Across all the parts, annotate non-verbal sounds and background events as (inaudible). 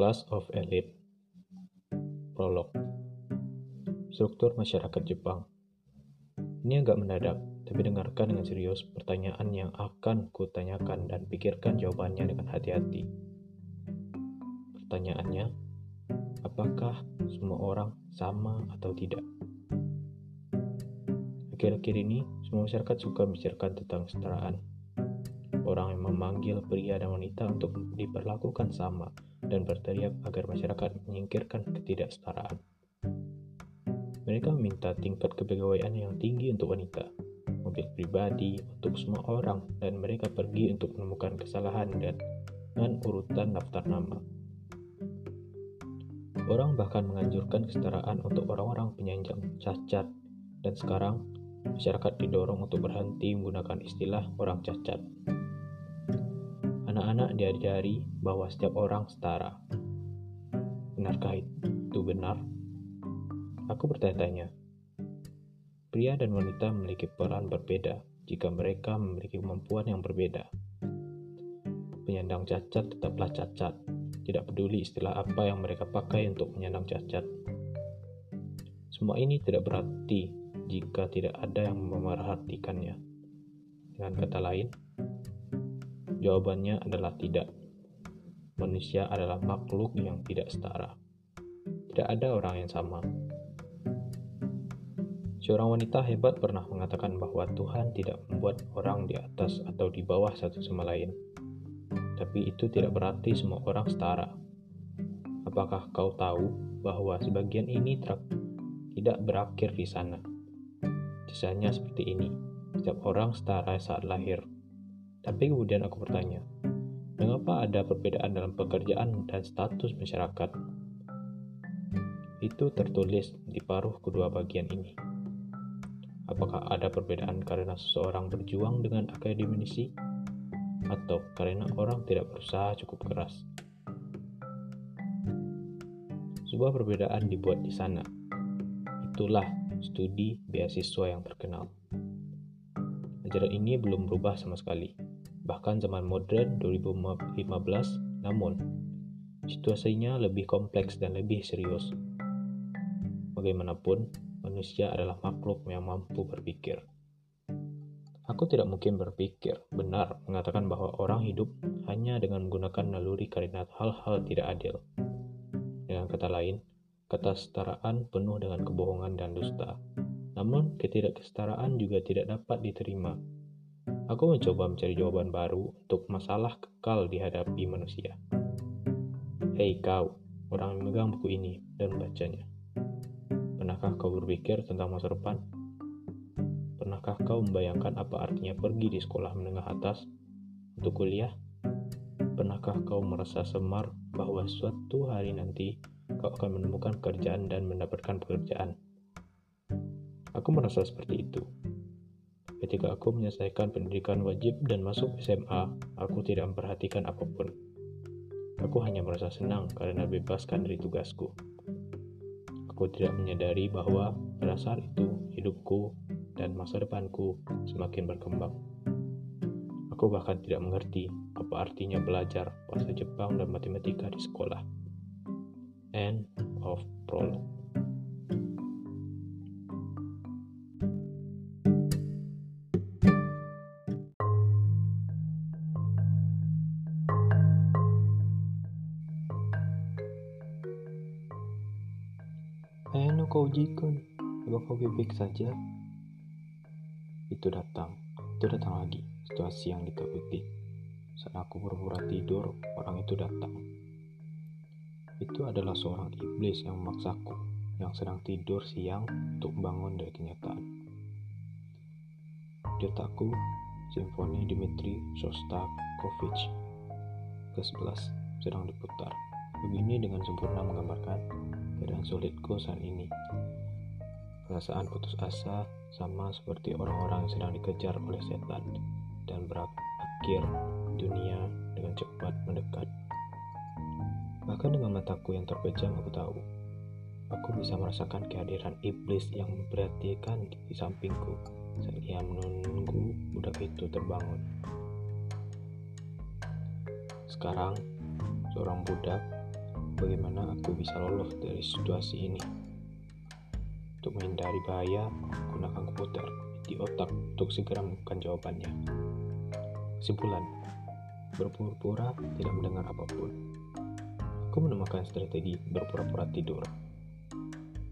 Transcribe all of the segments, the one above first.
Class of Elite Prolog Struktur Masyarakat Jepang Ini agak mendadak, tapi dengarkan dengan serius pertanyaan yang akan kutanyakan dan pikirkan jawabannya dengan hati-hati. Pertanyaannya, apakah semua orang sama atau tidak? Akhir-akhir ini, semua masyarakat suka membicarakan tentang kesetaraan. Orang yang memanggil pria dan wanita untuk diperlakukan sama dan berteriak agar masyarakat menyingkirkan ketidaksetaraan. Mereka meminta tingkat kepegawaian yang tinggi untuk wanita, mobil pribadi untuk semua orang, dan mereka pergi untuk menemukan kesalahan dan urutan daftar nama. Orang bahkan menganjurkan kesetaraan untuk orang-orang penyandang cacat, dan sekarang masyarakat didorong untuk berhenti menggunakan istilah orang cacat anak-anak diajari bahwa setiap orang setara. Benarkah itu benar? Aku bertanya-tanya. Pria dan wanita memiliki peran berbeda jika mereka memiliki kemampuan yang berbeda. Penyandang cacat tetaplah cacat, tidak peduli istilah apa yang mereka pakai untuk penyandang cacat. Semua ini tidak berarti jika tidak ada yang memerhatikannya. Dengan kata lain, Jawabannya adalah tidak. Manusia adalah makhluk yang tidak setara. Tidak ada orang yang sama. Seorang wanita hebat pernah mengatakan bahwa Tuhan tidak membuat orang di atas atau di bawah satu sama lain. Tapi itu tidak berarti semua orang setara. Apakah kau tahu bahwa sebagian ini tidak berakhir di sana? Kisahnya seperti ini. Setiap orang setara saat lahir, tapi kemudian aku bertanya, mengapa ada perbedaan dalam pekerjaan dan status masyarakat? Itu tertulis di paruh kedua bagian ini. Apakah ada perbedaan karena seseorang berjuang dengan akademisi atau karena orang tidak berusaha cukup keras? Sebuah perbedaan dibuat di sana. Itulah studi beasiswa yang terkenal. Ajaran ini belum berubah sama sekali bahkan zaman modern 2015, namun situasinya lebih kompleks dan lebih serius. Bagaimanapun, manusia adalah makhluk yang mampu berpikir. Aku tidak mungkin berpikir benar mengatakan bahwa orang hidup hanya dengan menggunakan naluri karena hal-hal tidak adil. Dengan kata lain, kesetaraan penuh dengan kebohongan dan dusta. Namun, ketidakkesetaraan juga tidak dapat diterima Aku mencoba mencari jawaban baru untuk masalah kekal dihadapi manusia. Hei kau, orang yang memegang buku ini dan membacanya. Pernahkah kau berpikir tentang masa depan? Pernahkah kau membayangkan apa artinya pergi di sekolah menengah atas untuk kuliah? Pernahkah kau merasa semar bahwa suatu hari nanti kau akan menemukan pekerjaan dan mendapatkan pekerjaan? Aku merasa seperti itu Ketika aku menyelesaikan pendidikan wajib dan masuk SMA, aku tidak memperhatikan apa pun. Aku hanya merasa senang karena bebaskan dari tugasku. Aku tidak menyadari bahwa pada saat itu hidupku dan masa depanku semakin berkembang. Aku bahkan tidak mengerti apa artinya belajar bahasa Jepang dan matematika di sekolah. End of prologue. Ujikan? Coba kau bebek saja. Itu datang, itu datang lagi, situasi yang ditakuti. Saat aku berpura tidur, orang itu datang. Itu adalah seorang iblis yang memaksaku, yang sedang tidur siang untuk bangun dari kenyataan. Di otakku, Simfoni Dimitri Shostakovich ke-11 sedang diputar. Begini dengan sempurna menggambarkan keadaan sulitku saat ini. Perasaan putus asa sama seperti orang-orang yang sedang dikejar oleh setan dan berakhir dunia dengan cepat mendekat. Bahkan dengan mataku yang terpejam aku tahu, aku bisa merasakan kehadiran iblis yang memperhatikan di sampingku saat ia menunggu budak itu terbangun. Sekarang, seorang budak bagaimana aku bisa lolos dari situasi ini. Untuk menghindari bahaya, gunakan komputer di otak untuk segera menemukan jawabannya. Kesimpulan, berpura-pura tidak mendengar apa pun. Aku menemukan strategi berpura-pura tidur.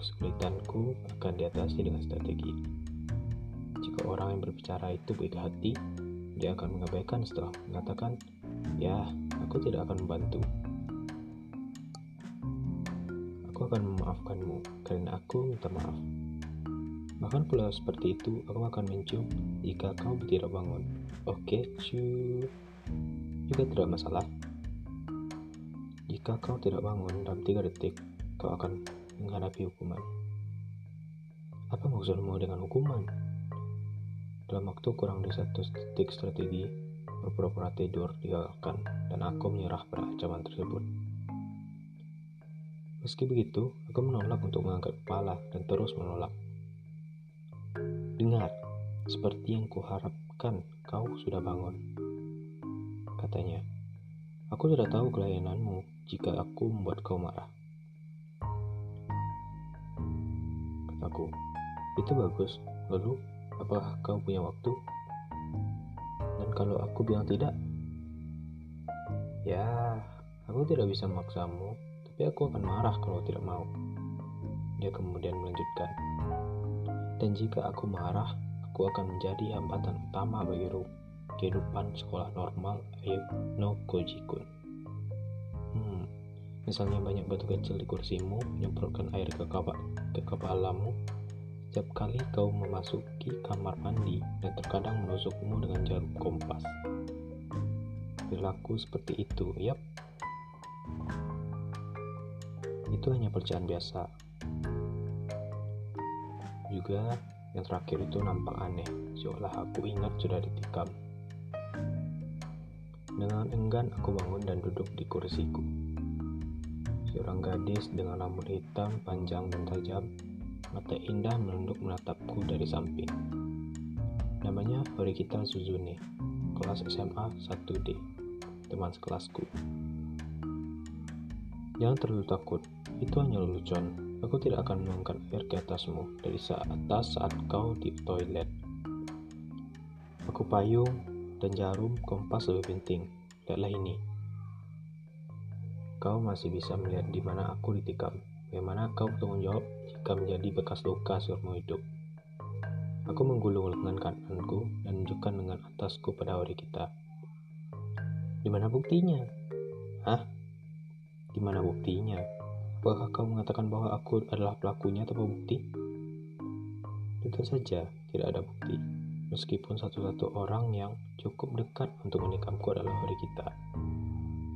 Kesulitanku akan diatasi dengan strategi. Jika orang yang berbicara itu baik hati, dia akan mengabaikan setelah mengatakan, "Ya, aku tidak akan membantu." Akan memaafkanmu karena aku minta maaf. Bahkan pula seperti itu, aku akan mencium jika kau tidak bangun. Oke, cu. Juga tidak masalah. Jika kau tidak bangun dalam tiga detik, kau akan menghadapi hukuman. Apa maksudmu dengan hukuman? Dalam waktu kurang dari satu detik strategi, berpura-pura tidur dan aku menyerah pada ancaman tersebut. Meski begitu, aku menolak untuk mengangkat kepala dan terus menolak. Dengar, seperti yang kuharapkan kau sudah bangun. Katanya, aku sudah tahu kelayananmu jika aku membuat kau marah. Kataku, itu bagus. Lalu, Apakah kau punya waktu? Dan kalau aku bilang tidak, ya, aku tidak bisa memaksamu, tapi aku akan marah kalau tidak mau. Dia kemudian melanjutkan, dan jika aku marah, aku akan menjadi hambatan utama bagi kehidupan sekolah normal Ayo no Kojikun. Hmm, misalnya banyak batu kecil di kursimu, menyemprotkan air ke, kepala, ke kepalamu, setiap kali kau memasuki kamar mandi dan terkadang menusukmu dengan jarum kompas. Perilaku seperti itu, yap. Itu hanya percayaan biasa. Juga yang terakhir itu nampak aneh, seolah aku ingat sudah ditikam. Dengan enggan aku bangun dan duduk di kursiku. Seorang gadis dengan rambut hitam panjang dan tajam Mata indah menunduk menatapku dari samping. Namanya Horikita Suzune, kelas SMA 1D, teman sekelasku. Jangan terlalu takut, itu hanya lelucon. Aku tidak akan mengangkat air ke atasmu dari saat atas saat kau di toilet. Aku payung dan jarum kompas lebih penting. Lihatlah ini. Kau masih bisa melihat di mana aku ditikam. Bagaimana kau bertanggung jawab jika menjadi bekas luka seumur hidup? Aku menggulung lengan kananku dan menunjukkan dengan atasku pada ori kita. Di mana buktinya? Hah? Di mana buktinya? Apakah kau mengatakan bahwa aku adalah pelakunya tanpa bukti? Tentu saja tidak ada bukti, meskipun satu-satu orang yang cukup dekat untuk menikamku adalah ori kita.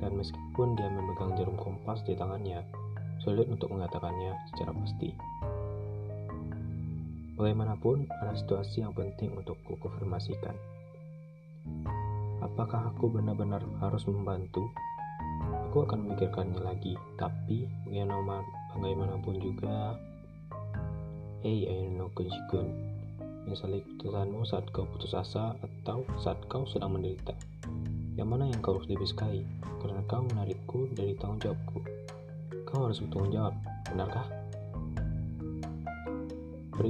Dan meskipun dia memegang jarum kompas di tangannya, Sulit untuk mengatakannya secara pasti. Bagaimanapun, ada situasi yang penting untuk kukonfirmasikan. Apakah aku benar-benar harus membantu? Aku akan memikirkannya lagi, tapi bagaimanapun juga, Hei Ayano Kojikun, menyesali keputusanmu saat kau putus asa atau saat kau sedang menderita. Yang mana yang kau lebih sukai? Karena kau menarikku dari tanggung jawabku kau harus bertanggung jawab, benarkah?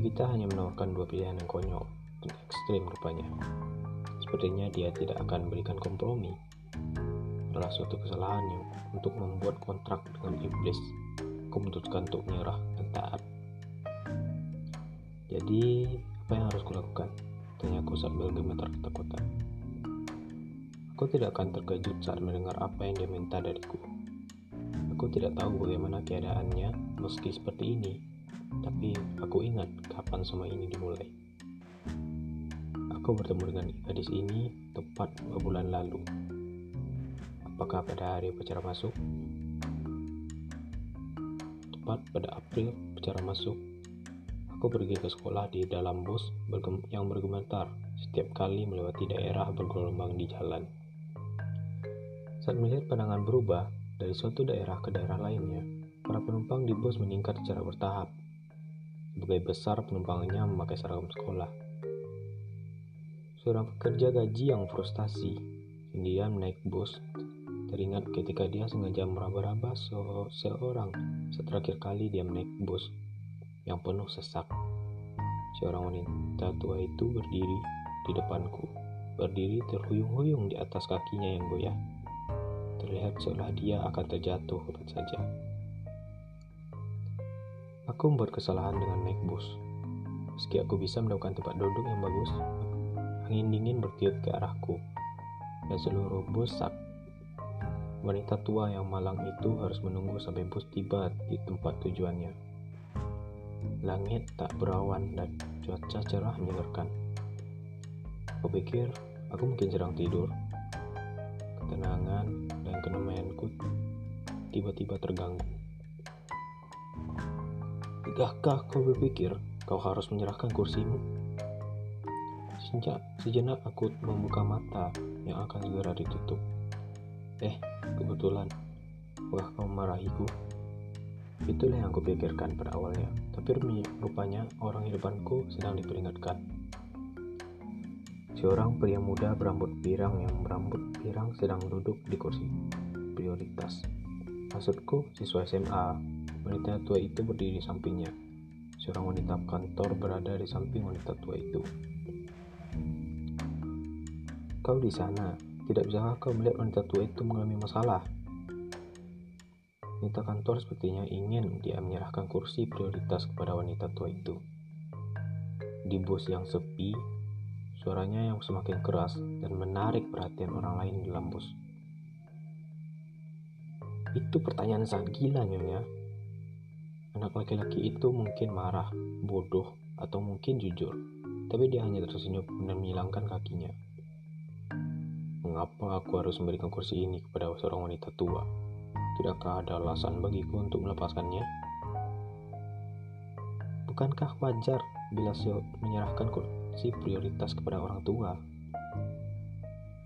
kita hanya menawarkan dua pilihan yang konyol dan ekstrim rupanya. Sepertinya dia tidak akan memberikan kompromi. Adalah suatu kesalahannya untuk membuat kontrak dengan iblis. Aku memutuskan untuk menyerah dan taat. Jadi, apa yang harus kulakukan? Tanya aku sambil gemetar ketakutan. Aku tidak akan terkejut saat mendengar apa yang dia minta dariku. Aku tidak tahu bagaimana keadaannya meski seperti ini, tapi aku ingat kapan semua ini dimulai. Aku bertemu dengan gadis ini tepat dua bulan lalu. Apakah pada hari upacara masuk? Tepat pada April upacara masuk, aku pergi ke sekolah di dalam bus yang bergemetar setiap kali melewati daerah bergelombang di jalan. Saat melihat pandangan berubah, dari suatu daerah ke daerah lainnya, para penumpang di bus meningkat secara bertahap. Sebagai besar penumpangnya memakai seragam sekolah. Seorang pekerja gaji yang frustasi sendirian naik bus teringat ketika dia sengaja meraba-raba seorang seterakhir kali dia naik bus yang penuh sesak. Seorang wanita tua itu berdiri di depanku, berdiri terhuyung-huyung di atas kakinya yang goyah. Terlihat seolah dia akan terjatuh kapan saja. Aku membuat kesalahan dengan naik bus. Meski aku bisa menemukan tempat duduk yang bagus, angin dingin bertiup ke arahku, dan seluruh bus sak Wanita tua yang malang itu harus menunggu sampai bus tiba di tempat tujuannya. Langit tak berawan dan cuaca cerah menyegarkan. Aku pikir aku mungkin sedang tidur. Ketenangan dan kenamayanku tiba-tiba terganggu. Tidakkah kau berpikir kau harus menyerahkan kursimu? Sejak sejenak aku membuka mata yang akan segera ditutup. Eh, kebetulan. Wah, kau marahiku. Itulah yang kupikirkan pada awalnya. Tapi rupanya orang di depanku sedang diperingatkan. Seorang pria muda berambut pirang yang berambut pirang sedang duduk di kursi prioritas. Maksudku, siswa SMA. Wanita tua itu berdiri di sampingnya. Seorang wanita kantor berada di samping wanita tua itu. Kau di sana, tidak bisakah kau melihat wanita tua itu mengalami masalah? Wanita kantor sepertinya ingin dia menyerahkan kursi prioritas kepada wanita tua itu. Di bus yang sepi, suaranya yang semakin keras dan menarik perhatian orang lain di dalam bus. Itu pertanyaan sangat gila nyonya. Anak laki-laki itu mungkin marah, bodoh, atau mungkin jujur, tapi dia hanya tersenyum dan menghilangkan kakinya. Mengapa aku harus memberikan kursi ini kepada seorang wanita tua? Tidakkah ada alasan bagiku untuk melepaskannya? Bukankah wajar bila menyerahkan kursi prioritas kepada orang tua?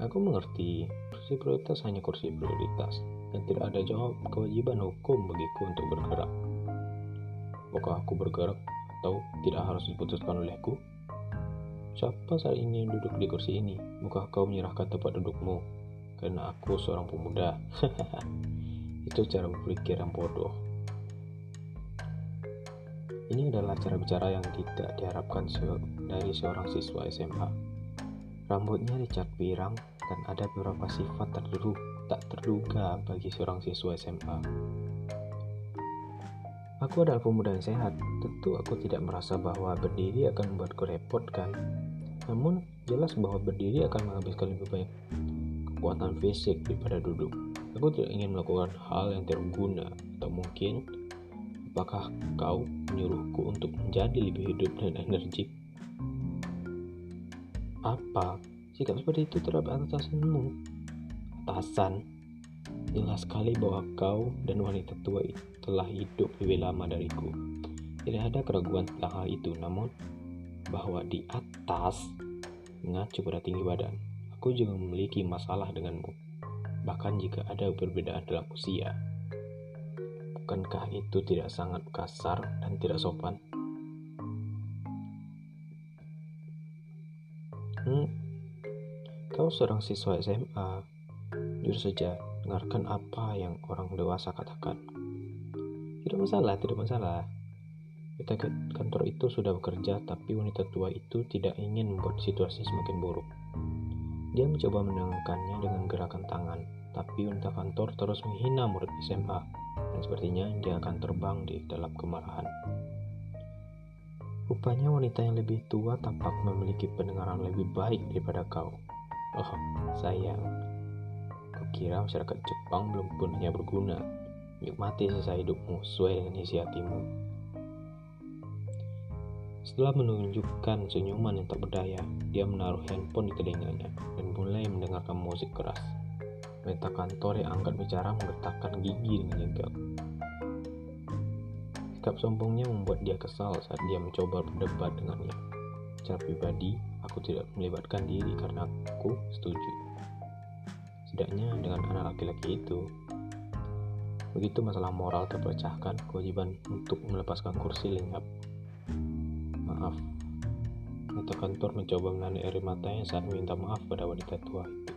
Aku mengerti, kursi prioritas hanya kursi prioritas, dan tidak ada jawab kewajiban hukum bagiku untuk bergerak. Apakah aku bergerak atau tidak harus diputuskan olehku? Siapa saat ini yang duduk di kursi ini? Bukankah kau menyerahkan tempat dudukmu? Karena aku seorang pemuda. (laughs) Itu cara berpikir yang bodoh. Ini adalah cara bicara yang tidak diharapkan dari seorang siswa SMA. Rambutnya dicat pirang dan ada beberapa sifat terduga, tak terduga bagi seorang siswa SMA. Aku adalah pemuda yang sehat. Tentu aku tidak merasa bahwa berdiri akan membuatku repot kan. Namun jelas bahwa berdiri akan menghabiskan lebih banyak kekuatan fisik daripada duduk. Aku tidak ingin melakukan hal yang tidak berguna atau mungkin apakah kau menyuruhku untuk menjadi lebih hidup dan energik? Apa? Sikap seperti itu terhadap atasanmu? Atasan? Jelas sekali bahwa kau dan wanita tua itu telah hidup lebih lama dariku. Tidak ada keraguan tentang hal itu, namun bahwa di atas mengacu pada tinggi badan, aku juga memiliki masalah denganmu. Bahkan jika ada perbedaan dalam usia, bukankah itu tidak sangat kasar dan tidak sopan? Hmm, kau seorang siswa SMA, jujur saja, dengarkan apa yang orang dewasa katakan. Tidak masalah, tidak masalah. Kita ke kantor itu sudah bekerja, tapi wanita tua itu tidak ingin membuat situasi semakin buruk. Dia mencoba menenangkannya dengan gerakan tangan, tapi wanita kantor terus menghina murid SMA, dan sepertinya dia akan terbang di dalam kemarahan. Rupanya wanita yang lebih tua tampak memiliki pendengaran lebih baik daripada kau. Oh, sayang. Kukira masyarakat Jepang belum punya berguna. Nikmati sisa hidupmu sesuai dengan isi hatimu. Setelah menunjukkan senyuman yang tak berdaya, dia menaruh handphone di telinganya dan mulai mendengarkan musik keras. Wanita kantor yang angkat bicara menggetakkan gigi dengan jengkel. Sikap sombongnya membuat dia kesal saat dia mencoba berdebat dengannya. Secara pribadi, aku tidak melibatkan diri karena aku setuju. Setidaknya dengan anak laki-laki itu, Begitu masalah moral terpecahkan, kewajiban untuk melepaskan kursi lenyap. Maaf. Wanita kantor mencoba menahan air matanya saat meminta maaf pada wanita tua itu.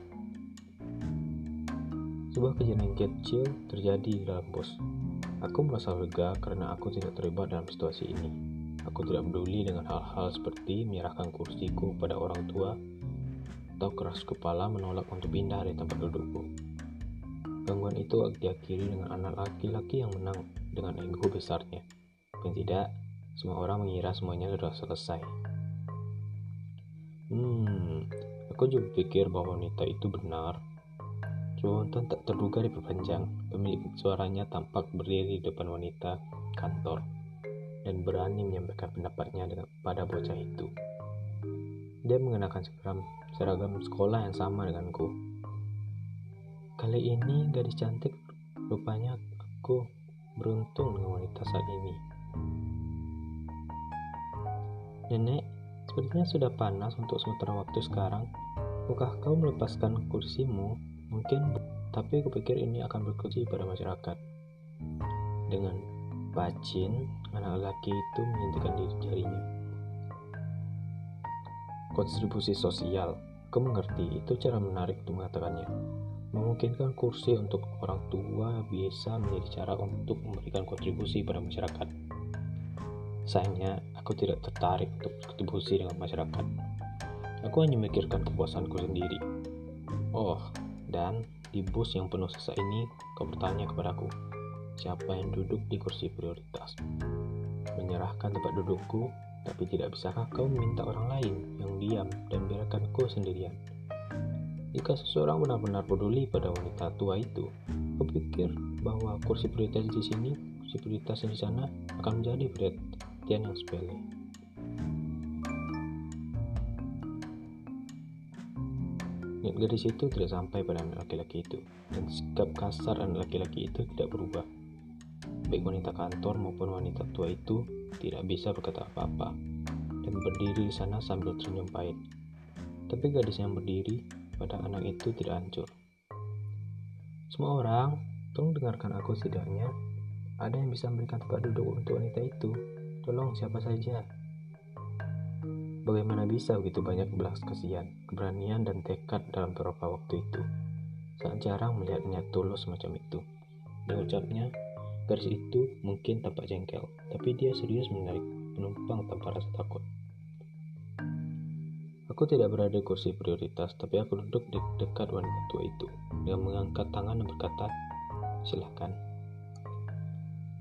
Sebuah kejadian kecil terjadi di dalam bos. Aku merasa lega karena aku tidak terlibat dalam situasi ini. Aku tidak peduli dengan hal-hal seperti menyerahkan kursiku pada orang tua atau keras kepala menolak untuk pindah dari tempat dudukku. Gangguan itu diakhiri dengan anak laki-laki yang menang dengan ego besarnya. Dan tidak, semua orang mengira semuanya sudah selesai. Hmm, aku juga pikir bahwa wanita itu benar Jonathan tak terduga diperpanjang. Pemilik suaranya tampak berdiri di depan wanita kantor dan berani menyampaikan pendapatnya pada bocah itu. Dia mengenakan seragam, seragam sekolah yang sama denganku. Kali ini gadis cantik rupanya aku beruntung dengan wanita saat ini. Nenek, sepertinya sudah panas untuk sementara waktu sekarang. Maukah kau melepaskan kursimu Mungkin, tapi kupikir ini akan berkunci pada masyarakat. Dengan bacin, anak laki itu menyentuhkan diri jarinya. Kontribusi sosial, aku mengerti itu cara menarik untuk mengatakannya. Memungkinkan kursi untuk orang tua biasa menjadi cara untuk memberikan kontribusi pada masyarakat. Sayangnya, aku tidak tertarik untuk kontribusi dengan masyarakat. Aku hanya memikirkan kepuasanku sendiri. Oh, dan di bus yang penuh sesak ini, kau bertanya kepadaku, siapa yang duduk di kursi prioritas? Menyerahkan tempat dudukku, tapi tidak bisakah kau meminta orang lain yang diam dan biarkan kau sendirian? Jika seseorang benar-benar peduli pada wanita tua itu, kau pikir bahwa kursi prioritas di sini, kursi prioritas di sana akan menjadi perhatian yang sepele. Niat gadis itu tidak sampai pada anak laki-laki itu, dan sikap kasar anak laki-laki itu tidak berubah. Baik wanita kantor maupun wanita tua itu tidak bisa berkata apa-apa, dan berdiri di sana sambil tersenyum pahit. Tapi gadis yang berdiri pada anak itu tidak hancur. Semua orang, tolong dengarkan aku setidaknya. Ada yang bisa memberikan tempat duduk untuk wanita itu. Tolong siapa saja. Bagaimana bisa begitu banyak belas kasihan, keberanian, dan tekad dalam beberapa waktu itu? Sangat jarang melihat niat tulus macam itu. Di ucapnya, garis itu mungkin tampak jengkel, tapi dia serius menarik penumpang tanpa rasa takut. Aku tidak berada di kursi prioritas, tapi aku duduk di dekat wanita tua itu dengan mengangkat tangan dan berkata, "Silahkan."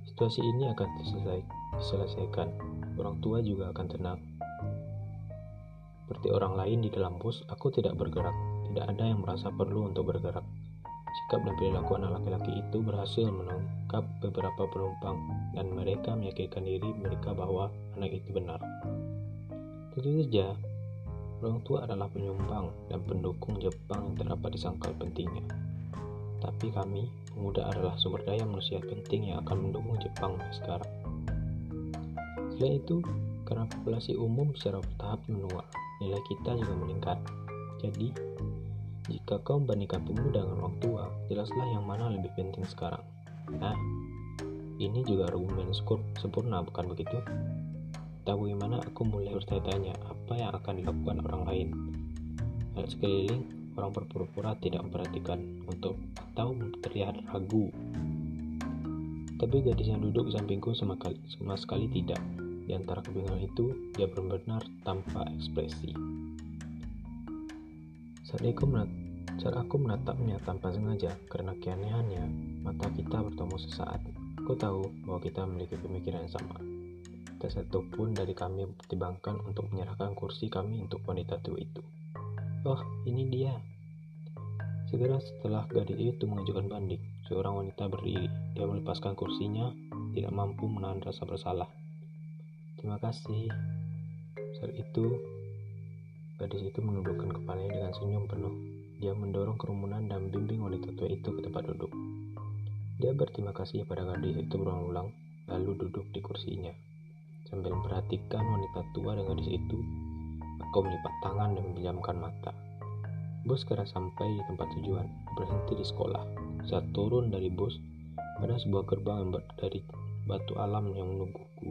Situasi ini akan diselesaikan. Orang tua juga akan tenang seperti orang lain di dalam bus, aku tidak bergerak. Tidak ada yang merasa perlu untuk bergerak. Sikap dan perilaku anak laki-laki itu berhasil menangkap beberapa penumpang, dan mereka meyakinkan diri mereka bahwa anak itu benar. Tentu saja, orang tua adalah penyumbang dan pendukung Jepang yang terdapat di sangkal pentingnya. Tapi kami, pemuda adalah sumber daya manusia penting yang akan mendukung Jepang sekarang. Selain itu, karena populasi umum secara bertahap menua, nilai kita juga meningkat. Jadi, jika kau membandingkan pemuda dengan orang tua, jelaslah yang mana lebih penting sekarang. Nah, ini juga argumen sempurna, bukan begitu? Tahu bagaimana aku mulai bertanya-tanya apa yang akan dilakukan orang lain. Hal sekeliling, orang berpura-pura tidak memperhatikan untuk atau terlihat ragu. Tapi gadis yang duduk sampingku sama sekali tidak. Di antara kebingungan itu, dia benar-benar tanpa ekspresi. Saat aku, saat aku menatapnya tanpa sengaja, karena keanehannya, mata kita bertemu sesaat. Aku tahu bahwa kita memiliki pemikiran yang sama. Tak satu pun dari kami mempertimbangkan untuk menyerahkan kursi kami untuk wanita tua itu. Oh, ini dia. Segera setelah gadis itu mengajukan banding, seorang wanita berdiri. Dia melepaskan kursinya, tidak mampu menahan rasa bersalah. Terima kasih. Saat itu, gadis itu menundukkan kepalanya dengan senyum penuh. Dia mendorong kerumunan dan bimbing wanita tua itu ke tempat duduk. Dia berterima kasih pada gadis itu berulang-ulang, lalu duduk di kursinya. Sambil memperhatikan wanita tua dan gadis itu, aku melipat tangan dan menjamkan mata. Bus segera sampai di tempat tujuan, berhenti di sekolah. Saat turun dari bus, ada sebuah gerbang yang dari batu alam yang menungguku.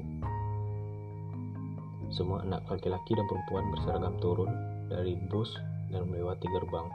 Semua anak laki-laki dan perempuan berseragam turun dari bus dan melewati gerbang.